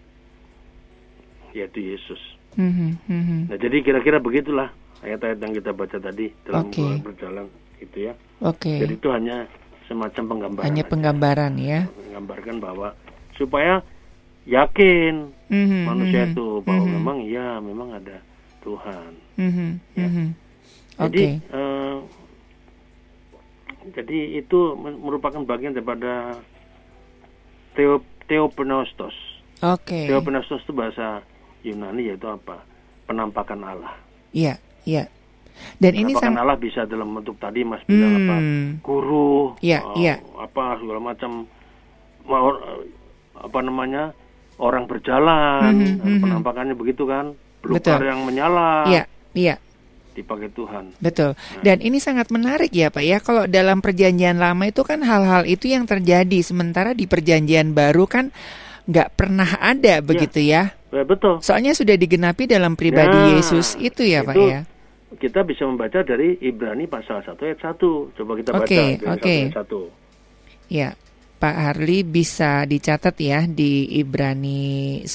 yaitu Yesus.
Mhm, mhm.
Nah, jadi kira-kira begitulah ayat-ayat yang kita baca tadi dalam
Oke.
berjalan itu ya.
Oke.
Jadi itu hanya semacam penggambaran.
Hanya
aja.
penggambaran ya.
menggambarkan bahwa supaya yakin
Mhm,
manusia
mhm,
itu bahwa
mhm,
memang ya memang ada Tuhan.
mhm,
Ya.
mhm.
Jadi
Oke.
eh, jadi itu merupakan bagian daripada teo theopneustos.
Oke.
Theopneustos itu bahasa Yunani yaitu apa? Penampakan Allah.
Iya, iya. Dan ini
Penampakan
sang
Allah bisa dalam bentuk tadi Mas bilang apa?
Hmm.
Guru,
Iya,
eh,
iya.
apa segala macam apa namanya? Orang berjalan,
Mhm, mhm.
penampakannya begitu kan? Belukar
Betul.
yang menyala
Iya, iya.
dipakai Tuhan.
Betul. Dan ini sangat menarik ya Pak ya. Kalau dalam perjanjian lama itu kan hal-hal itu yang terjadi. Sementara di perjanjian baru kan nggak pernah ada begitu ya.
Ya, betul.
Soalnya sudah digenapi dalam pribadi
Nah,
Yesus itu ya Pak
itu
ya.
Kita bisa membaca dari Ibrani pasal 1 ayat 1. Coba kita baca
Oke,
Ibrani 1
oke.
ayat 1.
Ya. Pak Harli bisa dicatat ya di Ibrani 1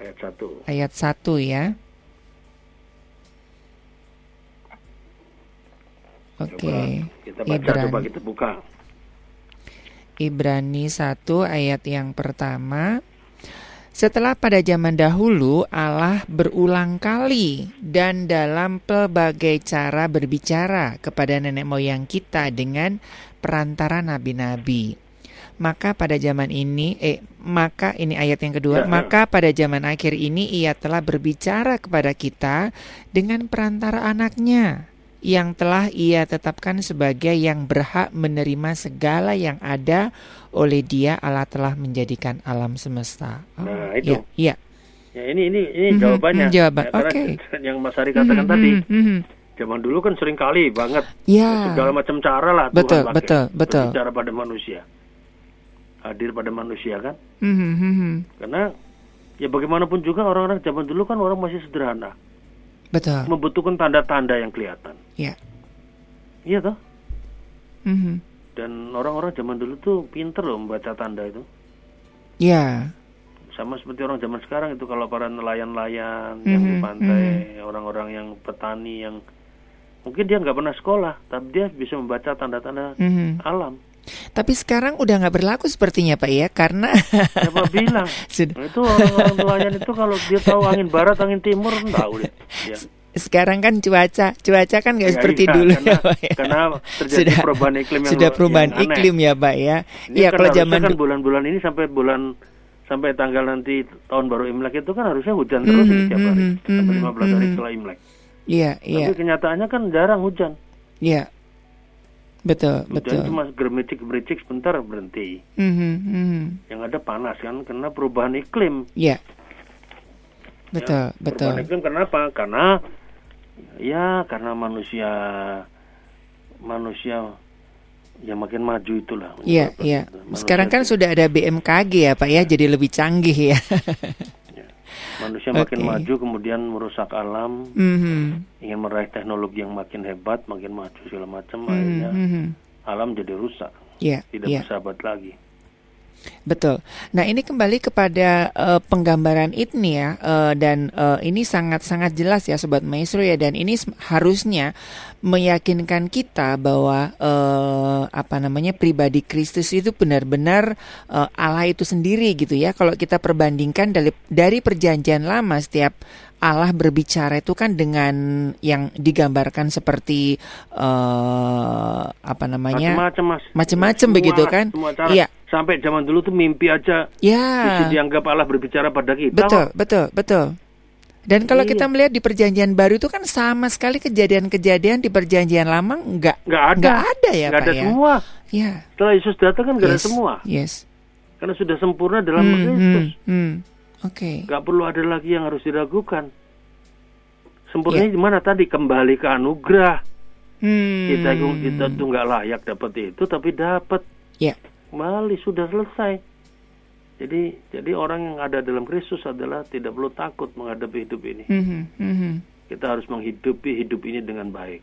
Ayat 1.
ayat 1 ya. Oke.
Coba kita baca,
Ibrani.
coba kita buka.
Ibrani 1 ayat yang pertama. Setelah pada zaman dahulu Allah berulang kali dan dalam pelbagai cara berbicara kepada nenek moyang kita dengan perantara nabi-nabi. Maka pada zaman ini eh maka ini ayat yang kedua,
Ya, ya.
maka pada zaman akhir ini ia telah berbicara kepada kita dengan perantara anaknya yang telah ia tetapkan sebagai yang berhak menerima segala yang ada oleh dia Allah telah menjadikan alam semesta. Oh,
Nah, itu.
Iya, iya.
Ya ini ini ini
Mhm,
jawabannya.
mhm, jawaban.
Ya,
Oke.
yang Mas Ari katakan
Mhm,
tadi,
mhm, mhm.
Zaman dulu kan sering kali banget
Ya.
segala macam cara lah
Betul,
Tuhan pakai
betul, betul.
berbicara pada manusia. Hadir pada manusia kan?
Mhm, mhm.
Karena ya bagaimanapun juga orang-orang zaman dulu kan orang masih sederhana,
Betul.
membutuhkan tanda-tanda yang kelihatan.
Ya.
Iya toh?
Mhm.
Dan orang-orang zaman dulu tuh pinter loh membaca tanda itu.
Ya.
Sama seperti orang zaman sekarang itu kalau para nelayan-nelayan yang di
Mhm,
pantai, orang-orang yang petani yang mungkin dia nggak pernah sekolah, tapi dia bisa membaca tanda-tanda
Mhm.
alam.
Tapi sekarang udah nggak berlaku sepertinya Pak ya, karena
Siapa (laughs) bilang?
Sudah.
Itu orang-orang nelayan itu kalau dia tahu angin barat, angin timur, tahu deh. Ya.
sekarang kan cuaca, cuaca kan nggak
Ya,
seperti
iya,
dulu
karena,
ya Pak ya.
karena terjadi perubahan iklim yang
sudah
luar-
perubahan
yang aneh.
iklim ya Pak ya.
Ini
Iya
kan
kalau zaman
kan bulan-bulan ini sampai bulan sampai tanggal nanti tahun baru Imlek itu kan harusnya hujan terus ini
Mhm,
tiap hari
mhm,
sampai
mhm,
15 hari
mhm.
setelah Imlek.
Iya, iya,
Tapi kenyataannya kan jarang hujan.
iya. Betul,
Hujan
betul.
cuma germicik-germicik sebentar berhenti.
Mhm, mhm.
Yang ada panas kan karena perubahan iklim.
Iya. Betul,
Ya,
betul.
Perubahan iklim kenapa? Karena ya karena manusia manusia yang makin maju itulah.
Iya, iya. Sekarang kan sudah ada BMKG ya Pak ya, jadi lebih canggih ya. (laughs)
manusia makin maju kemudian merusak alam,
Mhm,
ingin meraih teknologi yang makin hebat, makin maju segala macam,
mhm,
akhirnya
mhm.
alam jadi rusak,
Iya,
tidak
iya.
bersahabat lagi.
Betul. Nah ini kembali kepada eh, penggambaran ini ya, eh, dan eh, ini sangat-sangat jelas ya Sobat Maestro ya, dan ini harusnya meyakinkan kita bahwa eh, apa namanya pribadi Kristus itu benar-benar eh, Allah itu sendiri gitu ya. Kalau kita perbandingkan dari dari perjanjian lama setiap Allah berbicara itu kan dengan yang digambarkan seperti eh, apa namanya
Macam-macam mas.
macam-macam
Semua
begitu kan? Iya.
Sampai zaman dulu tuh mimpi aja
Ya.
bisa dianggap Allah berbicara pada kita.
Betul, betul, betul. Dan kalau
Iya.
kita melihat di perjanjian baru itu kan sama sekali kejadian-kejadian di perjanjian lama nggak
Nggak ada.
nggak ada ya
Nggak ada
ya.
semua.
Ya.
Setelah Yesus datang kan nggak ada
Yes,
semua.
Yes.
Karena sudah sempurna dalam
Hmm,
Kristus.
hmm, hmm. Oke.
Nggak perlu ada lagi yang harus diragukan. Sempurnanya
Iya.
di mana tadi? Kembali ke anugerah.
Hmm.
Kita kita tuh nggak layak dapat itu, tapi dapat.
Ya.
Kembali sudah selesai. Jadi jadi orang yang ada dalam Kristus adalah tidak perlu takut menghadapi hidup ini.
Mhm, mhm.
Kita harus menghidupi hidup ini dengan baik,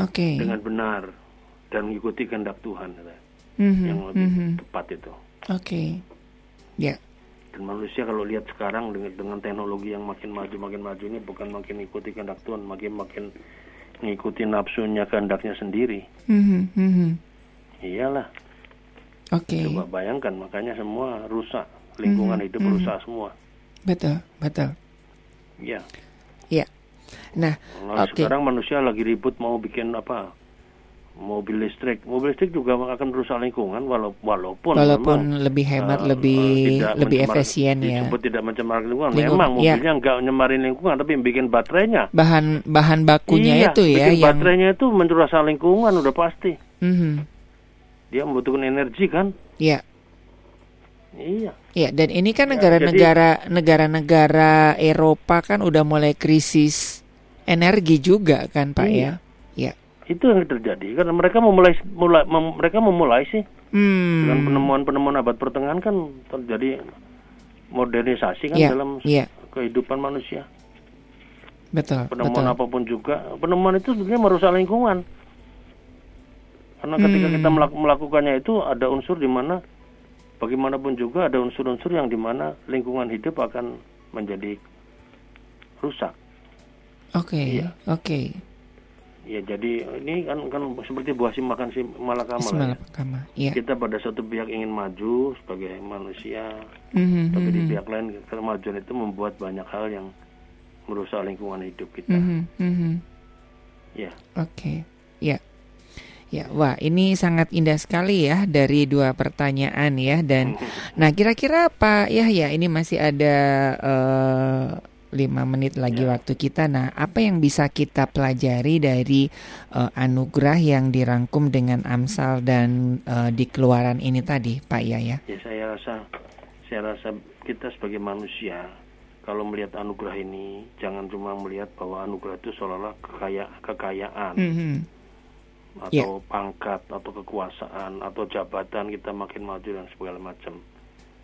Oke.
dengan benar dan mengikuti kehendak Tuhan
Mhm,
yang lebih
mhm.
tepat itu.
Oke. Ya.
Dan manusia kalau lihat sekarang dengan dengan teknologi yang makin maju makin maju ini bukan makin mengikuti kehendak Tuhan, makin makin mengikuti nafsunya kehendaknya sendiri.
Mhm, mhm.
Iyalah,
Oke.
coba bayangkan makanya semua rusak, lingkungan
Mhm,
hidup
mhm.
rusak semua.
Betul, betul.
Iya.
Ya. Nah,
Nah,
Oke.
sekarang manusia lagi ribut mau bikin apa? Mobil listrik. Mobil listrik juga akan merusak lingkungan walau, walaupun
walaupun lebih hemat,
eh,
lebih
eh, tidak
lebih efisien ya.
Disebut tidak mencemar lingkungan.
Lingkungan,
Memang
iya.
mobilnya nggak nyemarin lingkungan tapi bikin baterainya.
Bahan bahan bakunya
iya,
itu ya
bikin
yang
baterainya itu merusak lingkungan udah pasti.
Mhm.
Dia membutuhkan energi kan?
Ya.
Iya.
Ya, dan ini kan
Ya,
negara-negara negara-negara Eropa kan udah mulai krisis energi juga kan, Pak
Iya.
ya? Ya.
Itu yang terjadi karena mereka memulai mulai mem- mereka memulai sih dengan
Hmm.
penemuan-penemuan abad pertengahan kan terjadi modernisasi kan
Iya,
dalam
iya.
kehidupan manusia.
Betul,
Penemuan
betul.
apa pun juga, penemuan itu sebenarnya merusak lingkungan. Karena ketika
Hmm.
kita melak- melakukannya itu ada unsur di mana bagaimanapun juga ada unsur-unsur yang di mana lingkungan hidup akan menjadi rusak.
Oke,
Iya.
oke.
Ya jadi ini kan kan seperti buah si makan si malakama. Si malakama.
Ya. ya.
Kita pada satu pihak ingin maju sebagai manusia,
mm-hmm,
tapi di
mhm.
pihak lain kemajuan itu membuat banyak hal yang merusak lingkungan hidup kita.
Mm-hmm, mm-hmm.
Ya.
Oke. Okay. Ya. Ya, wah ini sangat indah sekali ya dari dua pertanyaan ya dan (laughs) nah kira-kira Pak Yahya ini masih ada uh, 5 menit lagi
ya.
waktu kita. Nah, apa yang bisa kita pelajari dari uh, anugerah yang dirangkum dengan Amsal dan uh, di keluaran ini tadi, Pak Yaya?
Ya, saya rasa saya rasa kita sebagai manusia kalau melihat anugerah ini jangan cuma melihat bahwa anugerah itu seolah-olah kekaya kekayaan.
Mm -hmm.
Atau yeah. pangkat atau kekuasaan atau jabatan kita makin maju dan segala macam.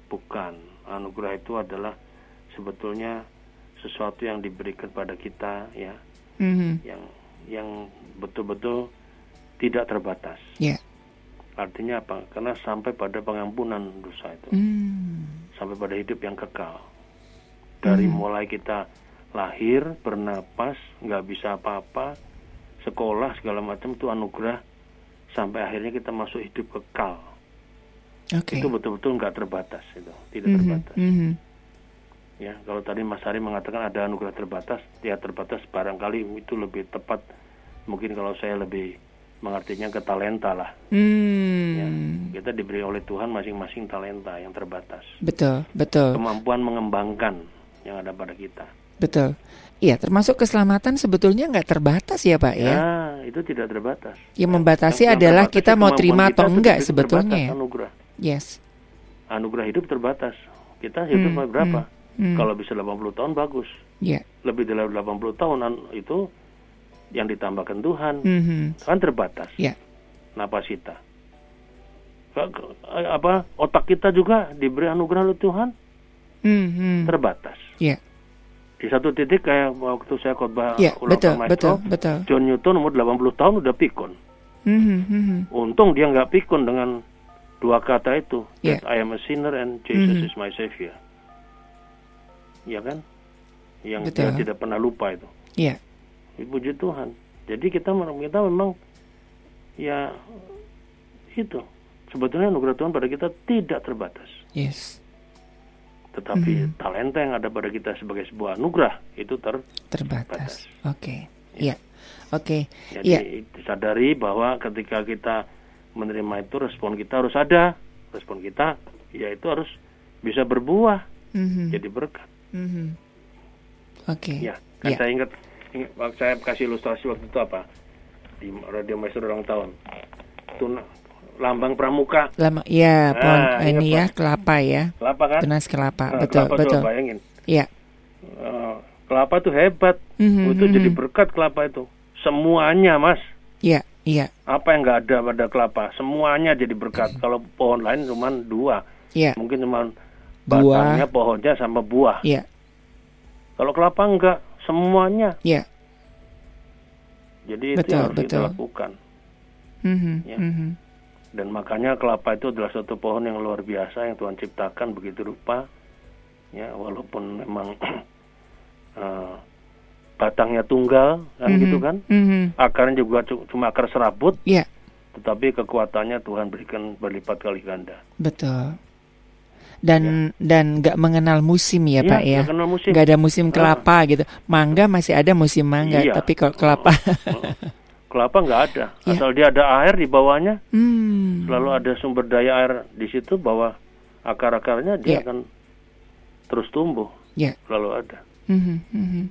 Bukan. Anugerah itu adalah sebetulnya sesuatu yang diberikan pada kita ya
Mhm.
yang yang betul-betul tidak terbatas.
Ya.
Artinya apa? Karena sampai pada pengampunan dosa itu,
Hmm.
sampai pada hidup yang kekal. Dari
Hmm.
mulai kita lahir, bernapas, nggak bisa apa-apa, sekolah segala macam itu anugerah, sampai akhirnya kita masuk hidup kekal.
Oke.
Itu betul-betul nggak terbatas itu, tidak
Mhm.
terbatas.
Mhm.
Ya, kalau tadi Mas Hari mengatakan ada anugerah terbatas, ya terbatas barangkali itu lebih tepat. Mungkin kalau saya lebih mengartinya ke talenta lah. Ya,
Hmm.
kita diberi oleh Tuhan masing-masing talenta yang terbatas.
Betul, betul,
Kemampuan mengembangkan yang ada pada kita.
betul. Iya, termasuk keselamatan sebetulnya nggak terbatas ya, Pak ya.
Ya, itu tidak terbatas.
Yang membatasi
Yang-
adalah kita mau terima
kita
atau enggak sebetulnya
terbatas,
ya.
Anugerah.
Yes.
Anugerah hidup terbatas. Kita hidup
Hmm,
berapa?
hmm.
Kalau bisa 80 tahun bagus.
Ya.
Lebih dari 80 tahun an- itu yang ditambahkan Tuhan
Mhm.
kan terbatas.
Ya.
Napas kita. Apa otak kita juga diberi anugerah oleh Tuhan
Mhm.
terbatas.
Ya.
Di satu titik kayak waktu saya khotbah
Ya,
ulang
betul,
maestro,
betul, betul.
John Newton umur 80 tahun udah pikun.
Mhm, mhm.
Untung dia nggak pikun dengan dua kata itu,
Ya.
that I am a sinner and Jesus
Mhm.
is my savior. Ya kan? Yang
Betul.
dia tidak pernah lupa itu.
Ya.
Puji Tuhan. Jadi kita kita memang ya itu sebetulnya anugerah Tuhan pada kita tidak terbatas.
Yes.
Tetapi
Mhm.
talenta yang ada pada kita sebagai sebuah anugerah itu ter
Terbatas. Oke. Ya. Oke.
Jadi
Ya.
sadari bahwa ketika kita menerima itu respon kita harus ada. Respon kita ya itu harus bisa berbuah
Mhm.
jadi berkat.
Mhm. Oke.
Ya, kan
Ya.
saya ingat, ingat saya kasih ilustrasi waktu itu apa? Di Radio Maestro ulang tahun. Itu na- lambang pramuka.
Lama ya,
Ah,
pohon ini ya kelapa ya.
Kelapa kan?
Tunas kelapa.
Nah,
betul,
kelapa
betul.
Coba bayangin.
Ya.
Eh, kelapa tuh hebat.
Mhm,
itu jadi berkat kelapa itu. Semuanya, Mas.
Ya, iya.
Apa yang nggak ada pada kelapa? Semuanya jadi berkat. Kalau pohon lain cuma dua.
Ya.
Mungkin cuma
Buah.
batangnya, pohonnya sama buah.
Ya.
Kalau kelapa enggak, semuanya.
Ya.
Jadi itu
Betul,
yang harus kita
betul.
lakukan.
Mhm,
Ya.
mhm.
Dan makanya kelapa itu adalah suatu pohon yang luar biasa yang Tuhan ciptakan begitu rupa. Ya, walaupun memang (clears throat) eh, batangnya tunggal kan
Mhm,
gitu kan.
mhm.
Akarnya juga cu- cuma akar serabut,
Ya,
tetapi kekuatannya Tuhan berikan berlipat kali ganda.
betul. Dan dan nggak mengenal musim ya,
Iya,
Pak ya.
nggak musim.
Ada musim
Ah.
kelapa gitu. Mangga masih ada musim mangga,
Iya.
tapi kalau kelapa,
Kelapa nggak ada. (laughs)
Ya.
Asal dia ada air di bawahnya,
hmm.
selalu ada sumber daya air di situ bahwa akar-akarnya dia
Ya.
akan terus tumbuh.
Ya.
Selalu ada.
Mhm, mhm.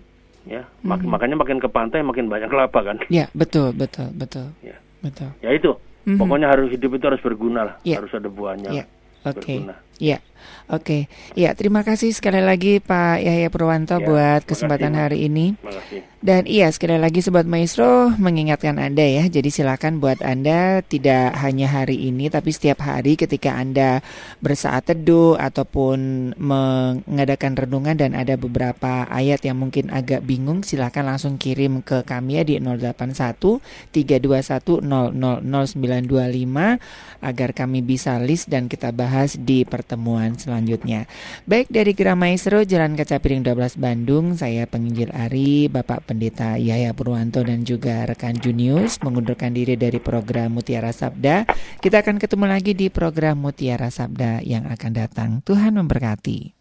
Ya, Mak- makanya makin ke pantai makin banyak kelapa kan.
Ya, betul, betul, betul,
Ya.
betul.
Ya itu.
Mhm.
Pokoknya harus hidup itu harus berguna lah,
Ya.
harus ada buahnya.
Ya, oke.
Berguna.
Ya, oke. Ya, terima kasih sekali lagi Pak Yahya Purwanto
Ya,
buat kesempatan
kasih, Mas.
hari ini.
Terima kasih.
Dan iya sekali lagi Sobat Maestro mengingatkan Anda ya Jadi silakan buat Anda tidak hanya hari ini Tapi setiap hari ketika Anda bersaat teduh Ataupun mengadakan renungan Dan ada beberapa ayat yang mungkin agak bingung Silakan langsung kirim ke kami ya di 081 321 000925 Agar kami bisa list dan kita bahas di pertemuan selanjutnya Baik dari Gerah Maestro Jalan Kaca Piring 12 Bandung Saya penginjil Ari Bapak Pendeta Yahya Purwanto dan juga rekan Junius mengundurkan diri dari program Mutiara Sabda. Kita akan ketemu lagi di program Mutiara Sabda yang akan datang. Tuhan memberkati.